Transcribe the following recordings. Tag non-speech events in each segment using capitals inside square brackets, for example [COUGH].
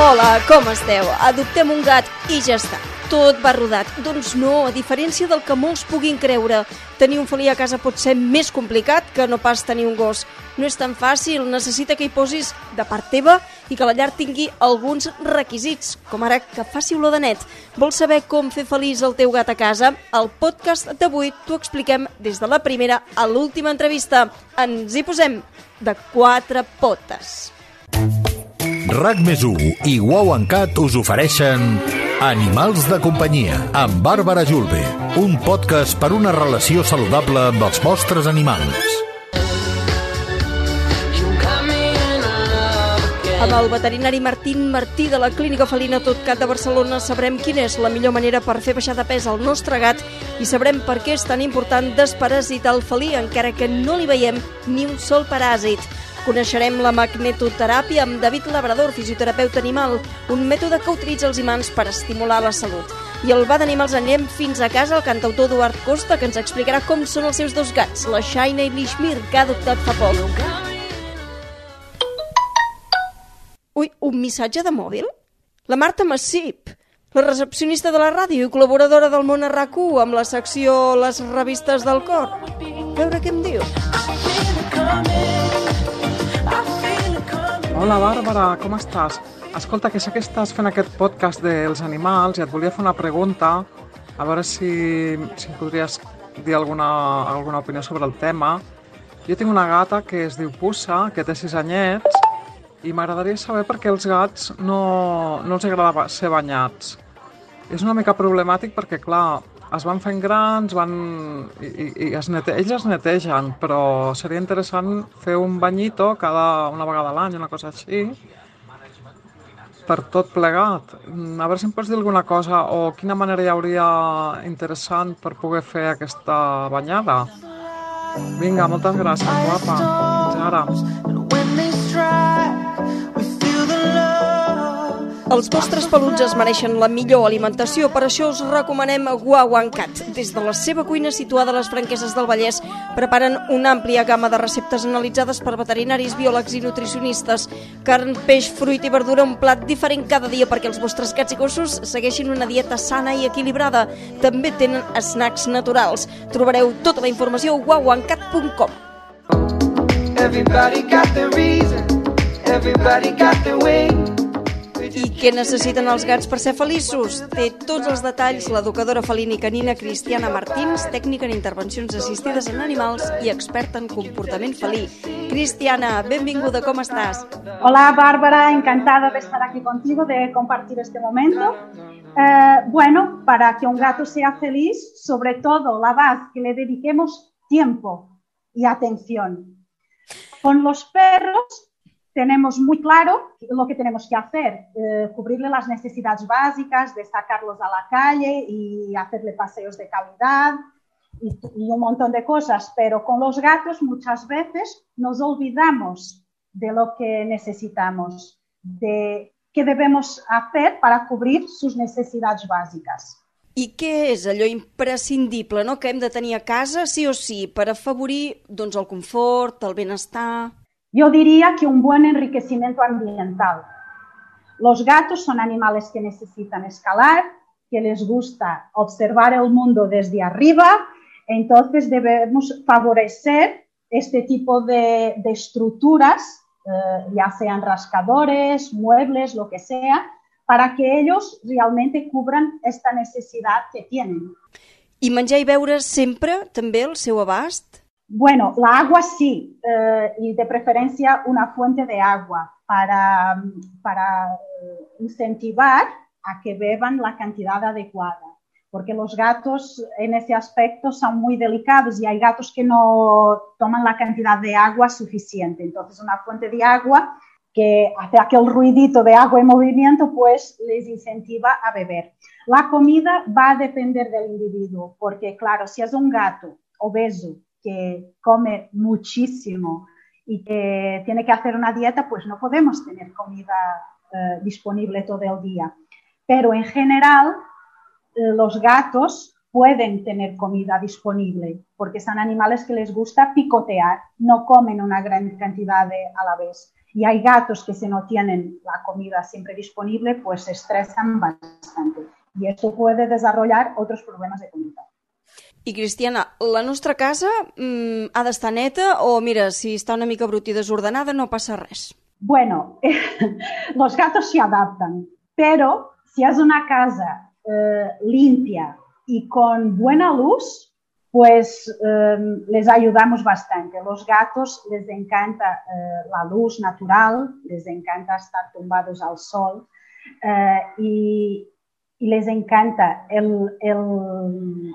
Hola, com esteu? Adoptem un gat i ja està. Tot va rodat. Doncs no, a diferència del que molts puguin creure, tenir un felí a casa pot ser més complicat que no pas tenir un gos. No és tan fàcil, necessita que hi posis de part teva i que la llar tingui alguns requisits, com ara que faci olor de net. Vols saber com fer feliç el teu gat a casa? Al podcast d'avui t'ho expliquem des de la primera a l'última entrevista. Ens hi posem de quatre potes. RAC més i Wow en Cat us ofereixen Animals de companyia amb Bàrbara Julve, un podcast per una relació saludable amb els vostres animals. Amb el veterinari Martín Martí de la Clínica Felina Totcat de Barcelona sabrem quina és la millor manera per fer baixar de pes al nostre gat i sabrem per què és tan important desparasitar el felí encara que no li veiem ni un sol paràsit. Coneixerem la magnetoteràpia amb David Labrador, fisioterapeuta animal, un mètode que utilitza els imants per estimular la salut. I el va d'animals anem fins a casa el cantautor Eduard Costa, que ens explicarà com són els seus dos gats, la Shaina i l'Ishmir, que ha adoptat fa poc. Ui, un missatge de mòbil? La Marta Massip, la recepcionista de la ràdio i col·laboradora del món rac amb la secció Les revistes del cor. A veure què em diu. Hola, Bàrbara, com estàs? Escolta, que sé que estàs fent aquest podcast dels animals i et volia fer una pregunta, a veure si, si podries dir alguna, alguna opinió sobre el tema. Jo tinc una gata que es diu Pussa, que té sis anyets, i m'agradaria saber per què els gats no, no els agrada ser banyats. És una mica problemàtic perquè, clar, es van fent grans, van... i, i, es nete... ells es netegen, però seria interessant fer un banyito cada una vegada a l'any, una cosa així, per tot plegat. A veure si em pots dir alguna cosa o quina manera hi hauria interessant per poder fer aquesta banyada. Vinga, moltes gràcies, guapa. Fins ara. Els vostres peluts es mereixen la millor alimentació, per això us recomanem Guau Cat. Des de la seva cuina situada a les franqueses del Vallès, preparen una àmplia gamma de receptes analitzades per veterinaris, biòlegs i nutricionistes. Carn, peix, fruit i verdura, un plat diferent cada dia perquè els vostres gats i gossos segueixin una dieta sana i equilibrada. També tenen snacks naturals. Trobareu tota la informació a guauancat.com. Everybody got the reason, everybody got the way. I què necessiten els gats per ser feliços? Té tots els detalls l'educadora felina i canina Cristiana Martins, tècnica en intervencions assistides en animals i experta en comportament felí. Cristiana, benvinguda, com estàs? Hola, Bárbara, encantada de estar aquí contigo, de compartir este momento. Eh, bueno, para que un gato sea feliz, sobre todo la base que le dediquemos tiempo y atención. Con los perros tenemos muy claro lo que tenemos que hacer, eh, cubrirle las necesidades básicas, de sacarlos a la calle y hacerle paseos de calidad y, y, un montón de cosas, pero con los gatos muchas veces nos olvidamos de lo que necesitamos, de qué debemos hacer para cubrir sus necesidades básicas. I què és allò imprescindible no? que hem de tenir a casa, sí o sí, per afavorir doncs, el confort, el benestar... Yo diría que un buen enriquecimiento ambiental. Los gatos son animales que necesitan escalar, que les gusta observar el mundo desde arriba, entonces debemos favorecer este tipo de, estructuras, eh, ya sean rascadores, muebles, lo que sea, para que ellos realmente cubran esta necesidad que tienen. I menjar i beure sempre també el seu? Bueno, la agua sí, eh, y de preferencia una fuente de agua para, para eh, incentivar a que beban la cantidad adecuada, porque los gatos en ese aspecto son muy delicados y hay gatos que no toman la cantidad de agua suficiente. Entonces, una fuente de agua que hace aquel ruidito de agua en movimiento, pues les incentiva a beber. La comida va a depender del individuo, porque claro, si es un gato obeso que come muchísimo y que tiene que hacer una dieta, pues no podemos tener comida eh, disponible todo el día. Pero en general, eh, los gatos pueden tener comida disponible, porque son animales que les gusta picotear, no comen una gran cantidad de, a la vez. Y hay gatos que si no tienen la comida siempre disponible, pues se estresan bastante. Y esto puede desarrollar otros problemas de conducta. I, Cristiana, la nostra casa mm, ha d'estar neta o, mira, si està una mica brut i desordenada no passa res? Bueno, [LAUGHS] los gatos se adaptan, pero si es una casa eh, limpia y con buena luz, pues eh, les ayudamos bastante. Los gatos les encanta eh, la luz natural, les encanta estar tumbados al sol eh, y, y, les encanta el, el,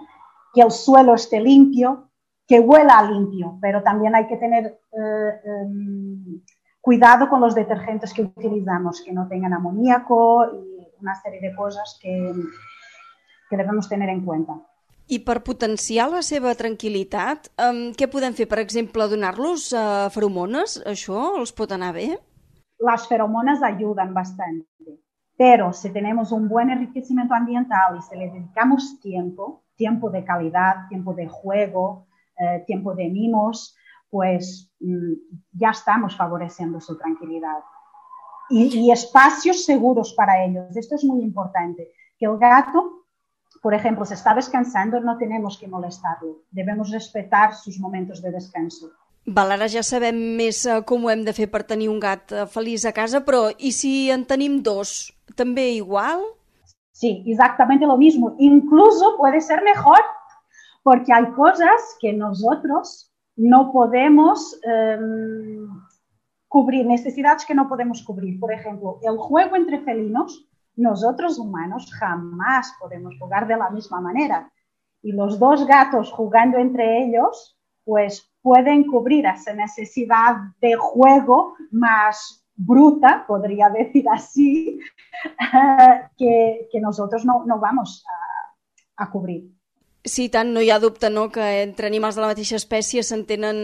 que el suelo esté limpio, que huela limpio, pero también hay que tener eh, um, cuidado con los detergentes que utilizamos, que no tengan amoníaco y una serie de cosas que, que debemos tener en cuenta. I per potenciar la seva tranquil·litat, um, què podem fer? Per exemple, donar-los uh, feromones? Això els pot anar bé? Las feromonas ayudan bastante, pero si tenemos un buen enriquecimiento ambiental y si le dedicamos tiempo, tiempo de calidad, tiempo de juego, eh, tiempo de mimos, pues mmm, ya estamos favoreciendo su tranquilidad. Y, espacios seguros para ellos. Esto es muy importante. Que el gato, por ejemplo, se está descansando, no tenemos que molestarlo. Debemos respetar sus momentos de descanso. Val, ara ja sabem més uh, com ho hem de fer per tenir un gat uh, feliç a casa, però i si en tenim dos? També igual? Sí, exactamente lo mismo. Incluso puede ser mejor, porque hay cosas que nosotros no podemos eh, cubrir, necesidades que no podemos cubrir. Por ejemplo, el juego entre felinos, nosotros humanos jamás podemos jugar de la misma manera. Y los dos gatos jugando entre ellos, pues pueden cubrir esa necesidad de juego más bruta, podría decir así, [LAUGHS] que, que nosotros no, no vamos a, a cubrir. Sí, tant, no hi ha dubte no, que entre animals de la mateixa espècie s'entenen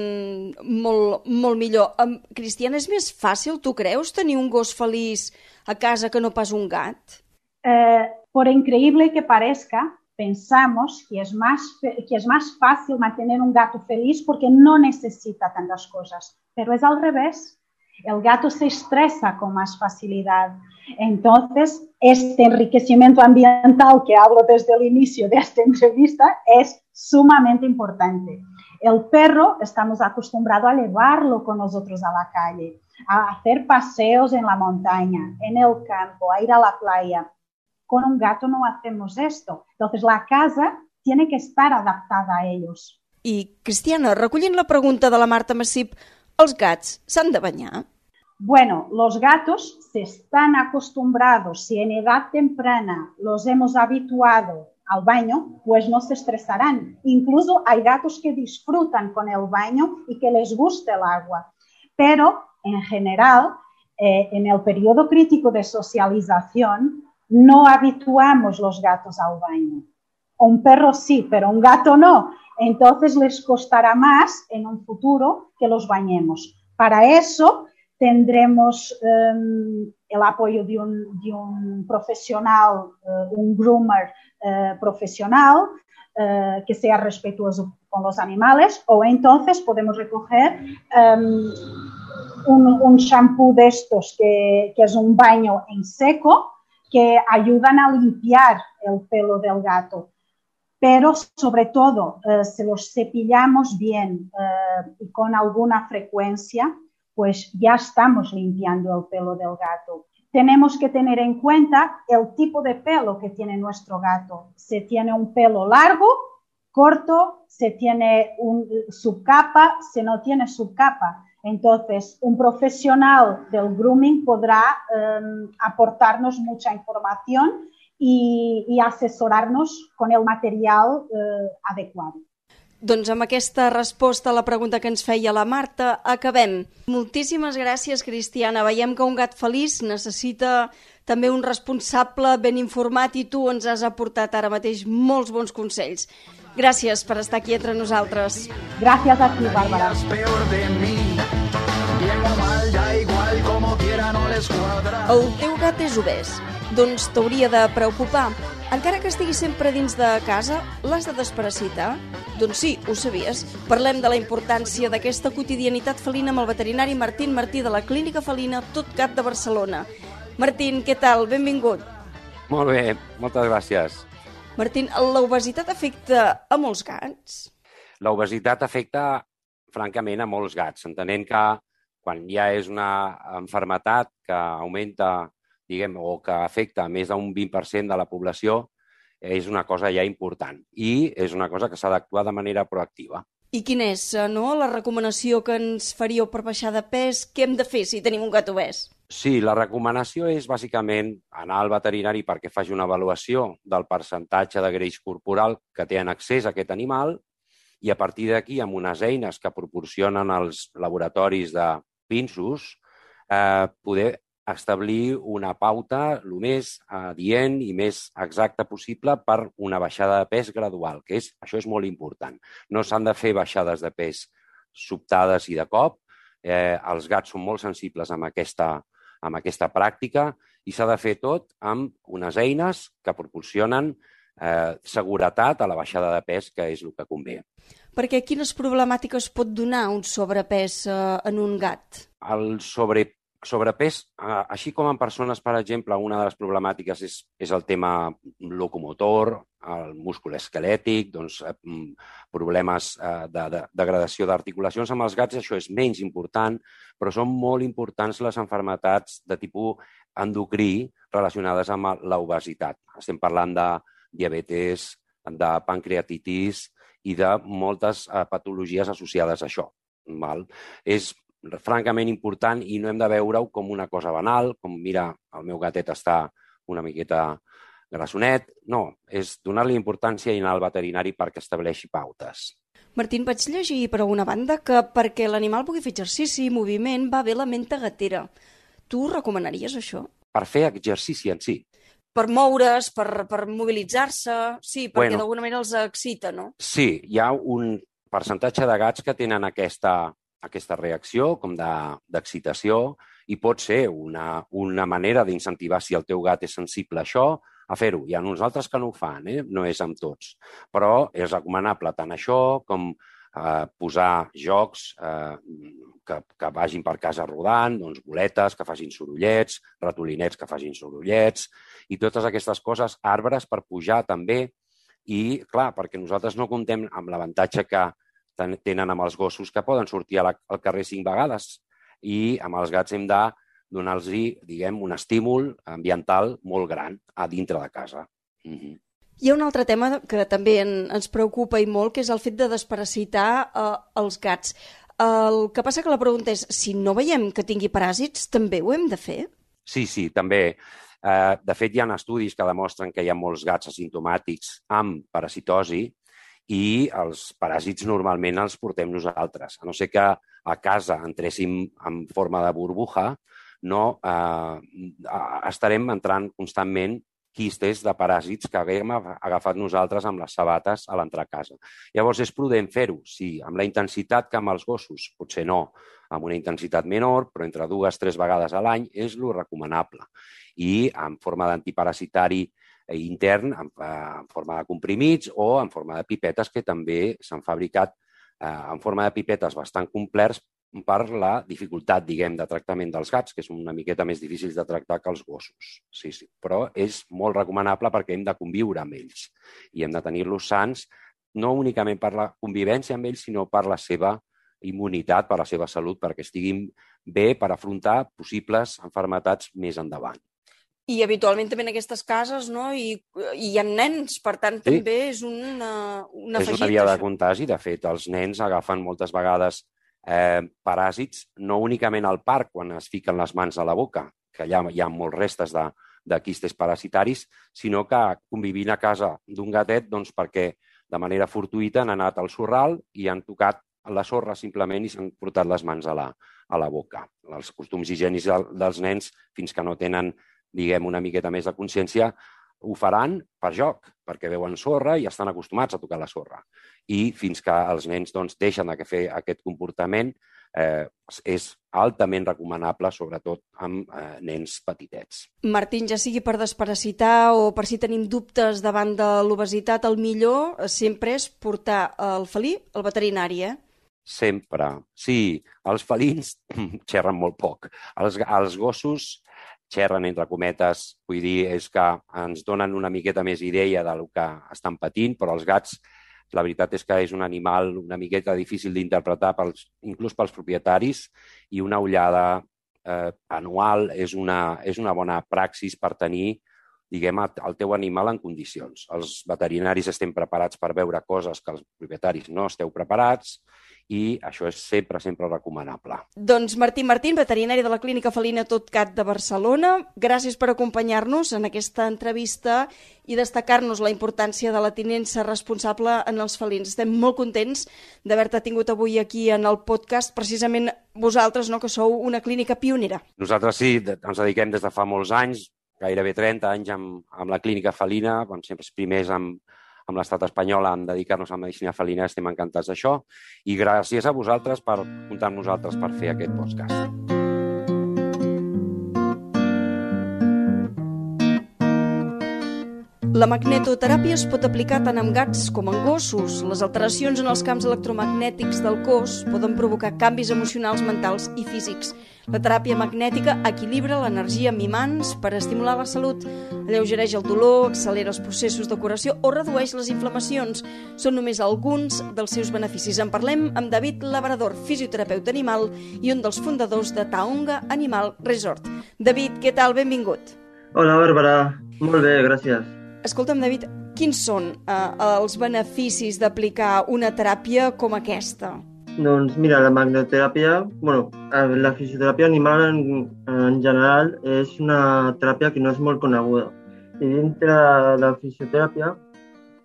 molt, molt millor. Um, Cristiana, és més fàcil, tu creus, tenir un gos feliç a casa que no pas un gat? Eh, por increíble que parezca, pensamos que es, más, que es más fácil mantener un gato feliz porque no necesita tantas cosas, pero es al revés. El gato se estresa con más facilidad. Entonces, este enriquecimiento ambiental que hablo desde el inicio de esta entrevista es sumamente importante. El perro estamos acostumbrados a llevarlo con nosotros a la calle, a hacer paseos en la montaña, en el campo, a ir a la playa. Con un gato no hacemos esto. Entonces, la casa tiene que estar adaptada a ellos. I, Cristiana, recollint la pregunta de la Marta Massip, ¿Els gats s'han de bañar? Bueno, los gatos se están acostumbrados, si en edad temprana los hemos habituado al baño, pues no se estresarán. Incluso hay gatos que disfrutan con el baño y que les gusta el agua. Pero, en general, eh, en el periodo crítico de socialización, no habituamos los gatos al baño. Un perro sí, pero un gato no. Entonces les costará más en un futuro que los bañemos. Para eso tendremos um, el apoyo de un, profesional, uh, un groomer uh, profesional uh, que sea respetuoso con los animales o entonces podemos recoger um, un, un, shampoo de estos que, que es un baño en seco que ayudan a limpiar el pelo del gato pero sobre todo eh, si los cepillamos bien eh, y con alguna frecuencia, pues ya estamos limpiando el pelo del gato. Tenemos que tener en cuenta el tipo de pelo que tiene nuestro gato. Si tiene un pelo largo, corto, si tiene un subcapa, si no tiene subcapa. Entonces, un profesional del grooming podrá eh, aportarnos mucha información i, i assessorar-nos con el material eh, adequat. Doncs amb aquesta resposta a la pregunta que ens feia la Marta, acabem. Moltíssimes gràcies, Cristiana. Veiem que un gat feliç necessita també un responsable ben informat i tu ens has aportat ara mateix molts bons consells. Gràcies per estar aquí entre nosaltres. Gràcies a tu, Bàrbara. El teu gat és obès, doncs t'hauria de preocupar. Encara que estigui sempre dins de casa, l'has de desparasitar? Doncs sí, ho sabies. Parlem de la importància d'aquesta quotidianitat felina amb el veterinari Martín Martí de la Clínica Felina Tot Gat de Barcelona. Martín, què tal? Benvingut. Molt bé, moltes gràcies. Martín, l'obesitat afecta a molts gats? L'obesitat afecta, francament, a molts gats, entenent que quan ja és una enfermetat que augmenta, diguem, o que afecta més d'un 20% de la població, és una cosa ja important i és una cosa que s'ha d'actuar de manera proactiva. I quina és eh, no, la recomanació que ens faríeu per baixar de pes? Què hem de fer si tenim un gat obès? Sí, la recomanació és bàsicament anar al veterinari perquè faci una avaluació del percentatge de greix corporal que té en accés a aquest animal i a partir d'aquí, amb unes eines que proporcionen els laboratoris de pinsos, eh, poder establir una pauta el més adient i més exacta possible per una baixada de pes gradual, que és, això és molt important. No s'han de fer baixades de pes sobtades i de cop. Eh, els gats són molt sensibles amb aquesta, amb aquesta pràctica i s'ha de fer tot amb unes eines que proporcionen eh, seguretat a la baixada de pes, que és el que convé. Perquè quines problemàtiques pot donar un sobrepès eh, en un gat? El sobre, sobrepès, eh, així com en persones, per exemple, una de les problemàtiques és, és el tema locomotor, el múscul esquelètic, doncs, eh, mm, problemes de, de degradació d'articulacions. Amb els gats això és menys important, però són molt importants les enfermetats de tipus endocrí relacionades amb l'obesitat. Estem parlant de diabetes, de pancreatitis i de moltes eh, patologies associades a això. Val? És francament important i no hem de veure-ho com una cosa banal, com mira, el meu gatet està una miqueta grassonet. No, és donar-li importància i anar al veterinari perquè estableixi pautes. Martín, vaig llegir per alguna banda que perquè l'animal pugui fer exercici i moviment va bé la menta gatera. Tu recomanaries això? Per fer exercici en si per moure's, per, per mobilitzar-se, sí, perquè bueno, d'alguna manera els excita, no? Sí, hi ha un percentatge de gats que tenen aquesta, aquesta reacció com d'excitació i pot ser una, una manera d'incentivar si el teu gat és sensible a això, a fer-ho. Hi ha uns altres que no ho fan, eh? no és amb tots. Però és recomanable tant això com eh, posar jocs eh, que, que vagin per casa rodant, doncs boletes que facin sorollets, ratolinets que facin sorollets, i totes aquestes coses, arbres per pujar també, i clar, perquè nosaltres no comptem amb l'avantatge que tenen amb els gossos que poden sortir la, al carrer cinc vegades i amb els gats hem de donar-los, diguem, un estímul ambiental molt gran a dintre de casa. Mm -hmm. Hi ha un altre tema que també en, ens preocupa i molt, que és el fet de desparasitar eh, els gats. El que passa que la pregunta és, si no veiem que tingui paràsits, també ho hem de fer? Sí, sí, també. Eh, de fet, hi ha estudis que demostren que hi ha molts gats asimptomàtics amb parasitosi i els paràsits normalment els portem nosaltres. A no ser que a casa entréssim en forma de burbuja, no eh, estarem entrant constantment quistes de paràsits que haguem agafat nosaltres amb les sabates a l'entrar a casa. Llavors, és prudent fer-ho, sí, amb la intensitat que amb els gossos, potser no, amb una intensitat menor, però entre dues o tres vegades a l'any és lo recomanable. I en forma d'antiparasitari intern, en, en forma de comprimits o en forma de pipetes, que també s'han fabricat eh, en forma de pipetes bastant complerts per la dificultat, diguem, de tractament dels gats, que són una miqueta més difícils de tractar que els gossos. Sí, sí. Però és molt recomanable perquè hem de conviure amb ells i hem de tenir-los sants, no únicament per la convivència amb ells, sinó per la seva immunitat, per la seva salut, perquè estiguin bé per afrontar possibles enfermetats més endavant. I habitualment també en aquestes cases no? I, i hi ha nens, per tant sí. també és una, una afegit. És una via de contagi, de fet, els nens agafen moltes vegades eh, paràsits, no únicament al parc, quan es fiquen les mans a la boca, que allà hi ha molts restes de, de quistes parasitaris, sinó que convivint a casa d'un gatet doncs, perquè de manera fortuïta han anat al sorral i han tocat la sorra simplement i s'han portat les mans a la, a la boca. Els costums higiènics dels nens, fins que no tenen, diguem, una miqueta més de consciència, ho faran per joc, perquè veuen sorra i estan acostumats a tocar la sorra. I fins que els nens doncs, deixen de fer aquest comportament, eh, és altament recomanable, sobretot amb eh, nens petitets. Martín, ja sigui per desparasitar o per si tenim dubtes davant de l'obesitat, el millor sempre és portar el felí al veterinari, eh? Sempre. Sí, els felins [CLEARS THROAT] xerren molt poc. Els, els gossos xerren entre cometes, vull dir, és que ens donen una miqueta més idea del que estan patint, però els gats la veritat és que és un animal una miqueta difícil d'interpretar pels, inclús pels propietaris i una ullada eh, anual és una, és una bona praxis per tenir diguem, el teu animal en condicions. Els veterinaris estem preparats per veure coses que els propietaris no esteu preparats i això és sempre, sempre recomanable. Doncs Martí Martín, veterinari de la Clínica Felina Totcat de Barcelona, gràcies per acompanyar-nos en aquesta entrevista i destacar-nos la importància de la tinença responsable en els felins. Estem molt contents d'haver-te tingut avui aquí en el podcast, precisament vosaltres, no, que sou una clínica pionera. Nosaltres sí, ens dediquem des de fa molts anys, gairebé 30 anys amb, amb la clínica felina, vam ser els primers amb, amb l'estat espanyol en dedicar-nos a la medicina felina, estem encantats d'això. I gràcies a vosaltres per comptar amb nosaltres per fer aquest podcast. La magnetoteràpia es pot aplicar tant amb gats com en gossos. Les alteracions en els camps electromagnètics del cos poden provocar canvis emocionals, mentals i físics. La teràpia magnètica equilibra l'energia amb imants per estimular la salut, alleugereix el dolor, accelera els processos de curació o redueix les inflamacions. Són només alguns dels seus beneficis. En parlem amb David Labrador, fisioterapeuta animal i un dels fundadors de Taonga Animal Resort. David, què tal? Benvingut. Hola, Bàrbara. Molt bé, gràcies. Escolta'm, David, quins són eh, els beneficis d'aplicar una teràpia com aquesta? Doncs mira, la magnoteràpia, bueno, eh, la fisioteràpia animal en, en general és una teràpia que no és molt coneguda. I dintre de la fisioteràpia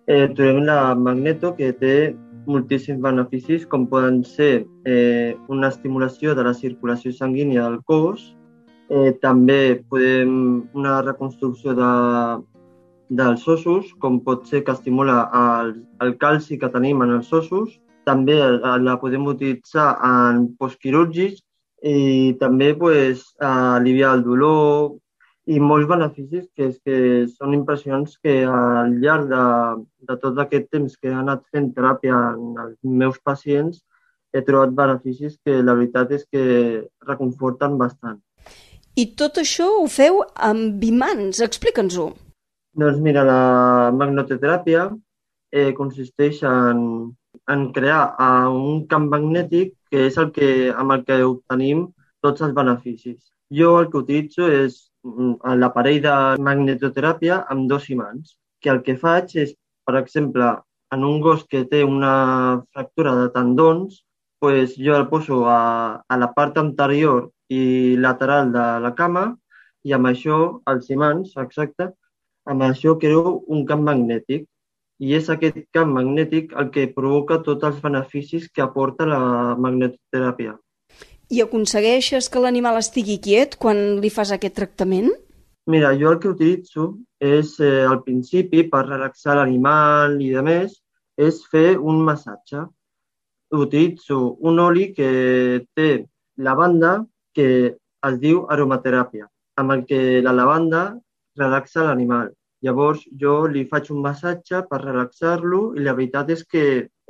eh, trobem la magneto que té moltíssims beneficis com poden ser eh, una estimulació de la circulació sanguínia del cos, eh, també podem una reconstrucció de, dels ossos, com pot ser que estimula el, el calci que tenim en els ossos. També la podem utilitzar en postquirúrgics i també pues, aliviar el dolor i molts beneficis que, és que són impressionants que al llarg de, de tot aquest temps que he anat fent teràpia en els meus pacients he trobat beneficis que la veritat és que reconforten bastant. I tot això ho feu amb imants, explica'ns-ho. Doncs mira, la magnetoteràpia eh, consisteix en, en crear uh, un camp magnètic que és el que, amb el que obtenim tots els beneficis. Jo el que utilitzo és mm, l'aparell de magnetoteràpia amb dos imants, que el que faig és, per exemple, en un gos que té una fractura de tendons, pues jo el poso a, a la part anterior i lateral de la cama i amb això els imants, exacte, amb això creo un camp magnètic i és aquest camp magnètic el que provoca tots els beneficis que aporta la magnetoteràpia. I aconsegueixes que l'animal estigui quiet quan li fas aquest tractament? Mira, jo el que utilitzo és, eh, al principi, per relaxar l'animal i de més, és fer un massatge. Utilitzo un oli que té lavanda que es diu aromateràpia, amb el que la lavanda relaxa l'animal. Llavors jo li faig un massatge per relaxar-lo i la veritat és que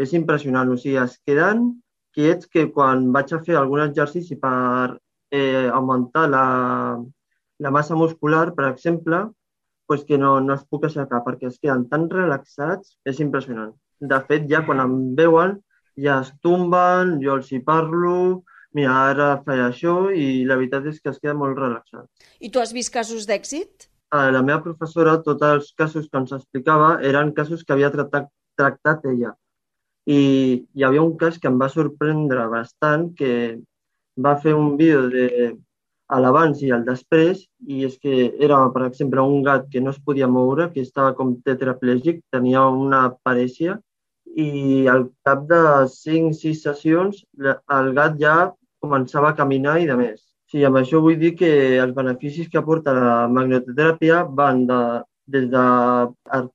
és impressionant. O sigui, es queden quiets que quan vaig a fer algun exercici per eh, augmentar la, la massa muscular, per exemple, pues que no, no es puc aixecar perquè es queden tan relaxats, és impressionant. De fet, ja quan em veuen, ja es tomben, jo els hi parlo, mira, ara faig això i la veritat és que es queda molt relaxat. I tu has vist casos d'èxit? A la meva professora tots els casos que ens explicava eren casos que havia tractat, tractat ella. I hi havia un cas que em va sorprendre bastant, que va fer un vídeo de a l'abans i al després, i és que era, per exemple, un gat que no es podia moure, que estava com tetraplègic, tenia una parèsia, i al cap de 5-6 sessions el gat ja començava a caminar i de més. Sí, amb això vull dir que els beneficis que aporta la magnetoteràpia van de des d'artrosis,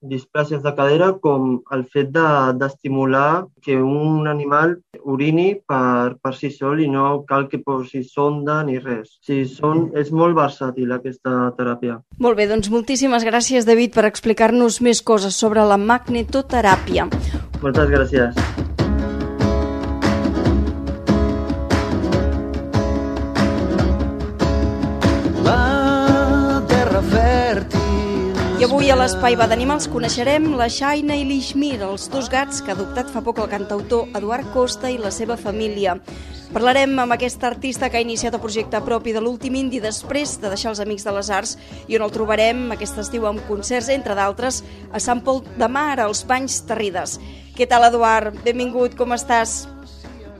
displàcies de cadera, com el fet d'estimular de, que un animal urini per, per si sol i no cal que posi sonda ni res. Sí, són, és molt versàtil aquesta teràpia. Molt bé, doncs moltíssimes gràcies, David, per explicar-nos més coses sobre la magnetoteràpia. Moltes gràcies. A l'Espai Va d'Animals coneixerem la Shaina i l'Ishmir, els dos gats que ha adoptat fa poc el cantautor Eduard Costa i la seva família. Parlarem amb aquest artista que ha iniciat el projecte propi de l'últim indi després de deixar els Amics de les Arts i on el trobarem aquest estiu amb concerts, entre d'altres, a Sant Pol de Mar, als Banys Terrides. Què tal, Eduard? Benvingut, com estàs?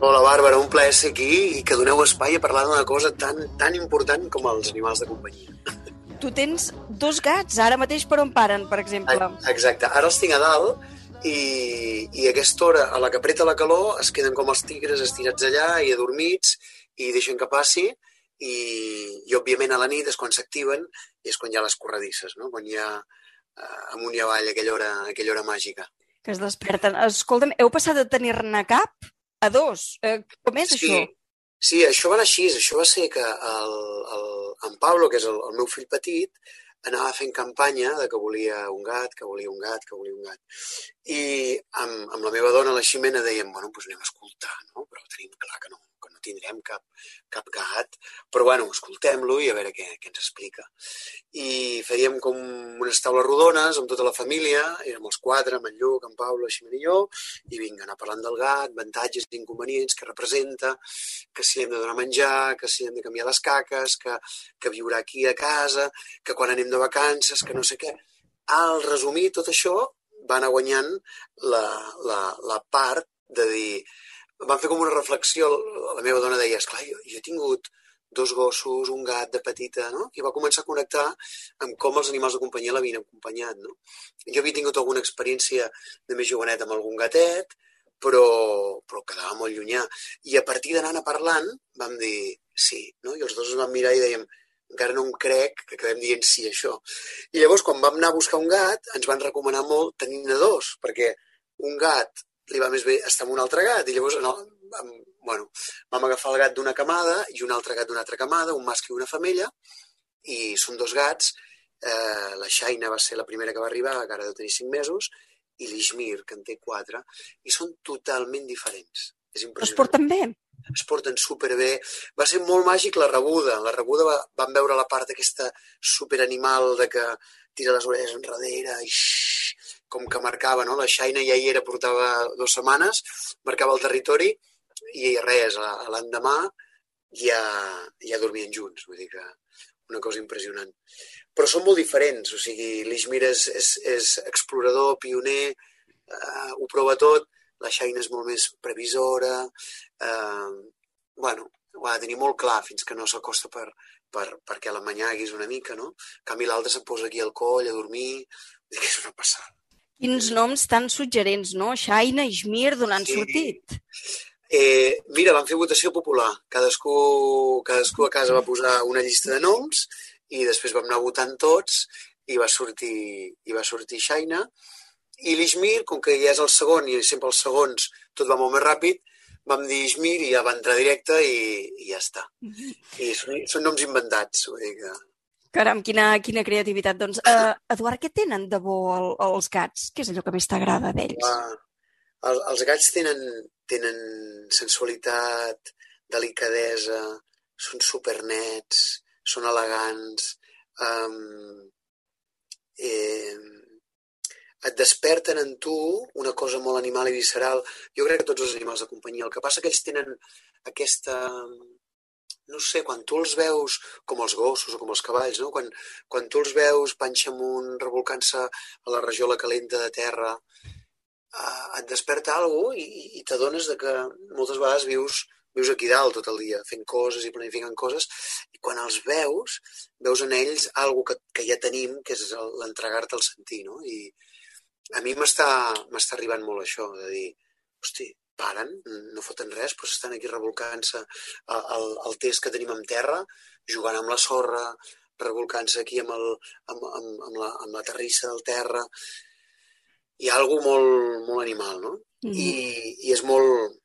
Hola, Bàrbara, un plaer ser aquí i que doneu espai a parlar d'una cosa tan, tan important com els animals de companyia tu tens dos gats, ara mateix per on paren, per exemple. Exacte, ara els tinc a dalt i, i a aquesta hora, a la que apreta la calor, es queden com els tigres estirats allà i adormits i deixen que passi i, i òbviament a la nit és quan s'activen i és quan hi ha les corredisses, no? quan hi ha uh, amunt i avall aquella hora, aquella hora màgica. Que es desperten. Escolta'm, heu passat de tenir-ne cap a dos. Eh, com és sí, això? Sí, això va anar així. Això va ser que el, el, en Pablo, que és el, el meu fill petit, anava fent campanya de que volia un gat, que volia un gat, que volia un gat. I amb, amb la meva dona, la Ximena, dèiem, bueno, doncs anem a escoltar, no? Però tenim clar que no, tindrem cap, cap gat, però bueno, escoltem-lo i a veure què, què ens explica. I fèiem com unes taules rodones amb tota la família, érem els quatre, amb en Lluc, en Pau, la Ximena i jo, i vinga, anar parlant del gat, avantatges i inconvenients que representa, que si hem de donar menjar, que si hem de canviar les caques, que, que viurà aquí a casa, que quan anem de vacances, que no sé què. Al resumir tot això, va anar guanyant la, la, la part de dir vam fer com una reflexió, la meva dona deia, esclar, jo, jo he tingut dos gossos, un gat de petita, no? I va començar a connectar amb com els animals de companyia l'havien acompanyat, no? Jo havia tingut alguna experiència de més jovenet amb algun gatet, però, però quedava molt llunyà. I a partir d'anar parlant vam dir sí, no? I els dos ens vam mirar i dèiem encara no em crec que acabem dient sí a això. I llavors, quan vam anar a buscar un gat, ens van recomanar molt tenir-ne dos, perquè un gat li va més bé estar amb un altre gat. I llavors, no, vam, bueno, vam agafar el gat d'una camada i un altre gat d'una altra camada, un mascle i una femella, i són dos gats. Eh, la Xaina va ser la primera que va arribar, que ara deu tenir cinc mesos, i l'Ishmir, que en té quatre, i són totalment diferents. És impressionant. Es porten bé? Es porten superbé. Va ser molt màgic la rebuda. La rebuda va, vam veure la part d'aquesta superanimal de que tira les orelles enrere i xxxt, com que marcava, no? La Xaina ja hi era, portava dues setmanes, marcava el territori i res, l'endemà ja, ja dormien junts, vull dir que una cosa impressionant. Però són molt diferents, o sigui, l'Ixmir és, és, és explorador, pioner, eh, ho prova tot, la Xaina és molt més previsora, eh, bueno, ho ha de tenir molt clar fins que no s'acosta per, per, perquè la manyaguis una mica, no? En canvi, l'altre se'n posa aquí al coll a dormir, que és una passada. Quins noms tan suggerents, no? Shaina i Shmir, d'on han Sí. sortit? Eh, mira, vam fer votació popular. Cadascú, cadascú a casa va posar una llista de noms i després vam anar votant tots i va sortir, i va sortir Shaina. I l'Ishmir, com que ja és el segon i sempre els segons tot va molt més ràpid, vam dir Ishmir i ja va entrar directe i, i ja està. I són, són noms inventats. Vull dir que... Caram, quina, quina creativitat. Doncs, uh, Eduard, què tenen de bo el, els gats? Què és allò que més t'agrada d'ells? El, els gats tenen, tenen sensualitat, delicadesa, són supernets, són elegants, um, eh, et desperten en tu una cosa molt animal i visceral. Jo crec que tots els animals de companyia. El que passa que ells tenen aquesta... No sé, quan tu els veus, com els gossos o com els cavalls, no? quan, quan tu els veus panxa amunt, revolcant-se a la regió la calenta de terra, eh, et desperta alguna cosa i, i t'adones que moltes vegades vius, vius aquí dalt tot el dia, fent coses i planificant coses, i quan els veus, veus en ells algo que, que ja tenim, que és l'entregar-te al sentir, no? I a mi m'està arribant molt això, de dir, hosti, paren, no foten res, però estan aquí revolcant-se al, al test que tenim amb terra, jugant amb la sorra, revolcant-se aquí amb, el, amb, amb, amb, la, amb la terrissa del terra. Hi ha alguna molt, molt animal, no? Mm -hmm. I, I és molt,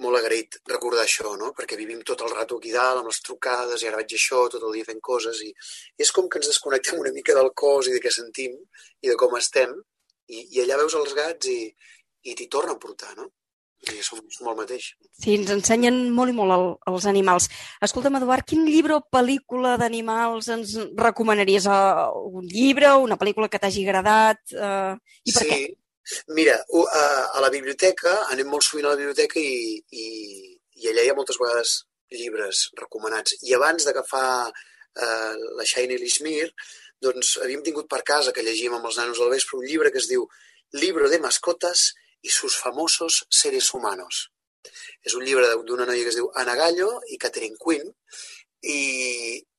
molt agraït recordar això, no? perquè vivim tot el rato aquí dalt, amb les trucades, i ara vaig això, tot el dia fent coses, i, i és com que ens desconnectem una mica del cos i de què sentim i de com estem, i, i allà veus els gats i, i t'hi torna a portar, no? I som, el mateix. Sí, ens ensenyen molt i molt el, els animals. Escolta'm, Eduard, quin llibre o pel·lícula d'animals ens recomanaries? Un llibre, una pel·lícula que t'hagi agradat? Uh, I per sí, què? Mira, a la biblioteca, anem molt sovint a la biblioteca i, i, i allà hi ha moltes vegades llibres recomanats. I abans d'agafar eh, la Shiny Lishmir, doncs havíem tingut per casa, que llegíem amb els nanos al vespre, un llibre que es diu Libro de mascotas i sus famosos seres humanos. És un llibre d'una noia que es diu Anna Gallo i Catherine Quinn i,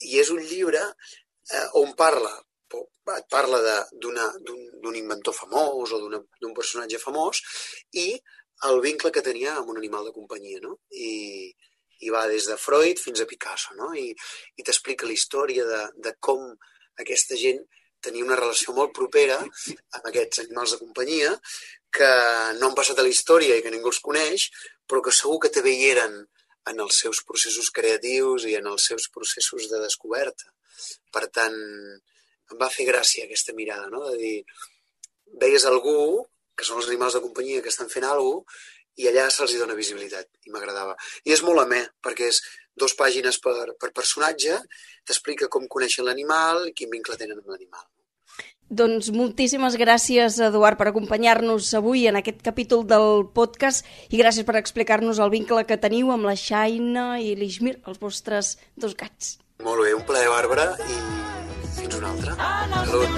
i és un llibre eh, on parla et parla d'un inventor famós o d'un personatge famós i el vincle que tenia amb un animal de companyia, no? I, i va des de Freud fins a Picasso, no? I, i t'explica la història de, de com aquesta gent tenia una relació molt propera amb aquests animals de companyia que no han passat a la història i que ningú els coneix, però que segur que també hi eren en els seus processos creatius i en els seus processos de descoberta. Per tant, em va fer gràcia aquesta mirada, no? de dir, veies algú, que són els animals de companyia que estan fent alguna cosa, i allà se'ls dona visibilitat, i m'agradava. I és molt amè, perquè és dos pàgines per, per personatge, t'explica com coneixen l'animal i quin vincle tenen amb l'animal. Doncs moltíssimes gràcies, Eduard, per acompanyar-nos avui en aquest capítol del podcast i gràcies per explicar-nos el vincle que teniu amb la Xaina i l'Ishmir, els vostres dos gats. Molt bé, un plaer, Bàrbara, i fins una altra. Salut!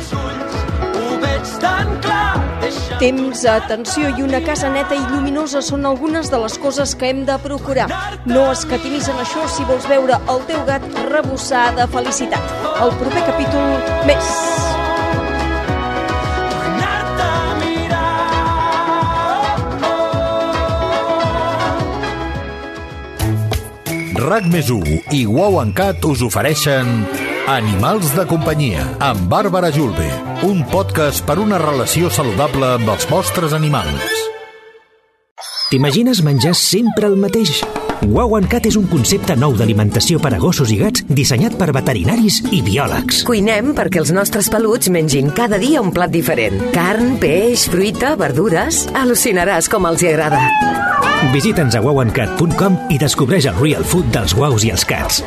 Temps, atenció i una casa neta i lluminosa són algunes de les coses que hem de procurar. No escatimis en això si vols veure el teu gat rebossar de felicitat. El proper capítol, més. RAC més i Wow Cat us ofereixen Animals de companyia amb Bàrbara Julve, un podcast per una relació saludable amb els vostres animals. T'imagines menjar sempre el mateix? Wow Cat és un concepte nou d'alimentació per a gossos i gats dissenyat per veterinaris i biòlegs. Cuinem perquè els nostres peluts mengin cada dia un plat diferent. Carn, peix, fruita, verdures... Al·lucinaràs com els hi agrada. Visita'ns a wowandcat.com i descobreix el real food dels guaus i els cats.